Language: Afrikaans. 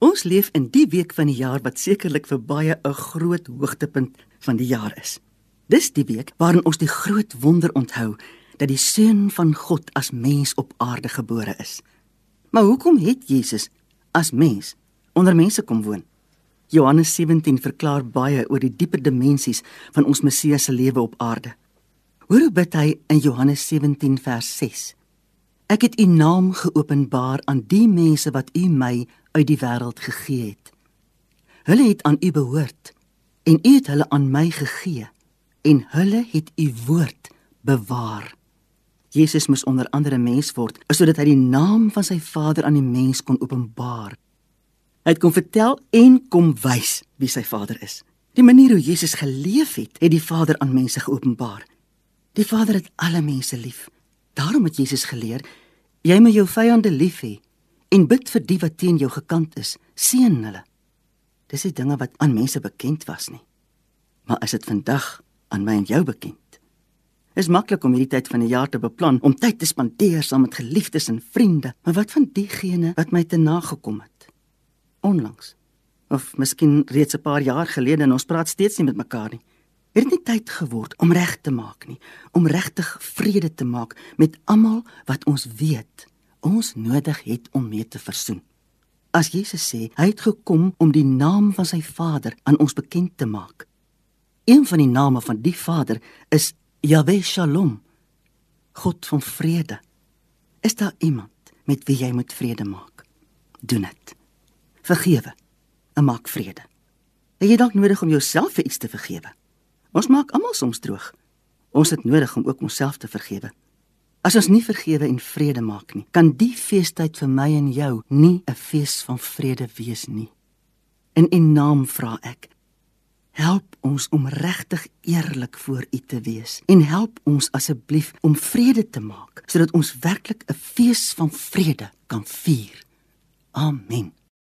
Ons leef in die week van die jaar wat sekerlik vir baie 'n groot hoogtepunt van die jaar is. Dis die week waarin ons die groot wonder onthou dat die seun van God as mens op aarde gebore is. Maar hoekom het Jesus as mens onder mense kom woon? Johannes 17 verklaar baie oor die dieper dimensies van ons Messias se lewe op aarde. Hoor hoe bid hy in Johannes 17 vers 6. Ek het u naam geopenbaar aan die mense wat u my uit die wêreld gegee het. Hulle het aan u behoort en u het hulle aan my gegee en hulle het u woord bewaar. Jesus moes onder andere mens word sodat hy die naam van sy Vader aan die mens kon openbaar. Hy het kom vertel en kom wys wie sy Vader is. Die manier hoe Jesus geleef het, het die Vader aan mense geopenbaar. Die Vader het alle mense lief. Daarom het Jesus geleer: Jy moet jou vyande lief hê en bid vir die wat teen jou gekant is. Seën hulle. Dis die dinge wat aan mense bekend was nie. Maar is dit vandag aan my en jou bekend? Is maklik om hierdie tyd van die jaar te beplan om tyd te spandeer saam met geliefdes en vriende, maar wat van diegene wat my te nagekom het? Onlangs of miskien reeds 'n paar jaar gelede en ons praat steeds nie met mekaar nie. Het dit nie tyd geword om reg te maak nie, om regtig vrede te maak met almal wat ons weet ons nodig het om mee te versoen. As Jesus sê hy het gekom om die naam van sy Vader aan ons bekend te maak. Een van die name van die Vader is Yahweh Shalom. God van vrede. Is daar iemand met wie jy moet vrede maak? Doen dit. Vergewe en maak vrede. Het jy dalk nodig om jouself vir iets te vergewe? Ons maak almal soms droog. Ons het nodig om ook onsself te vergewe. As ons nie vergewe en vrede maak nie, kan die feestyd vir my en jou nie 'n fees van vrede wees nie. In U naam vra ek, help ons om regtig eerlik voor U te wees en help ons asseblief om vrede te maak sodat ons werklik 'n fees van vrede kan vier. Amen.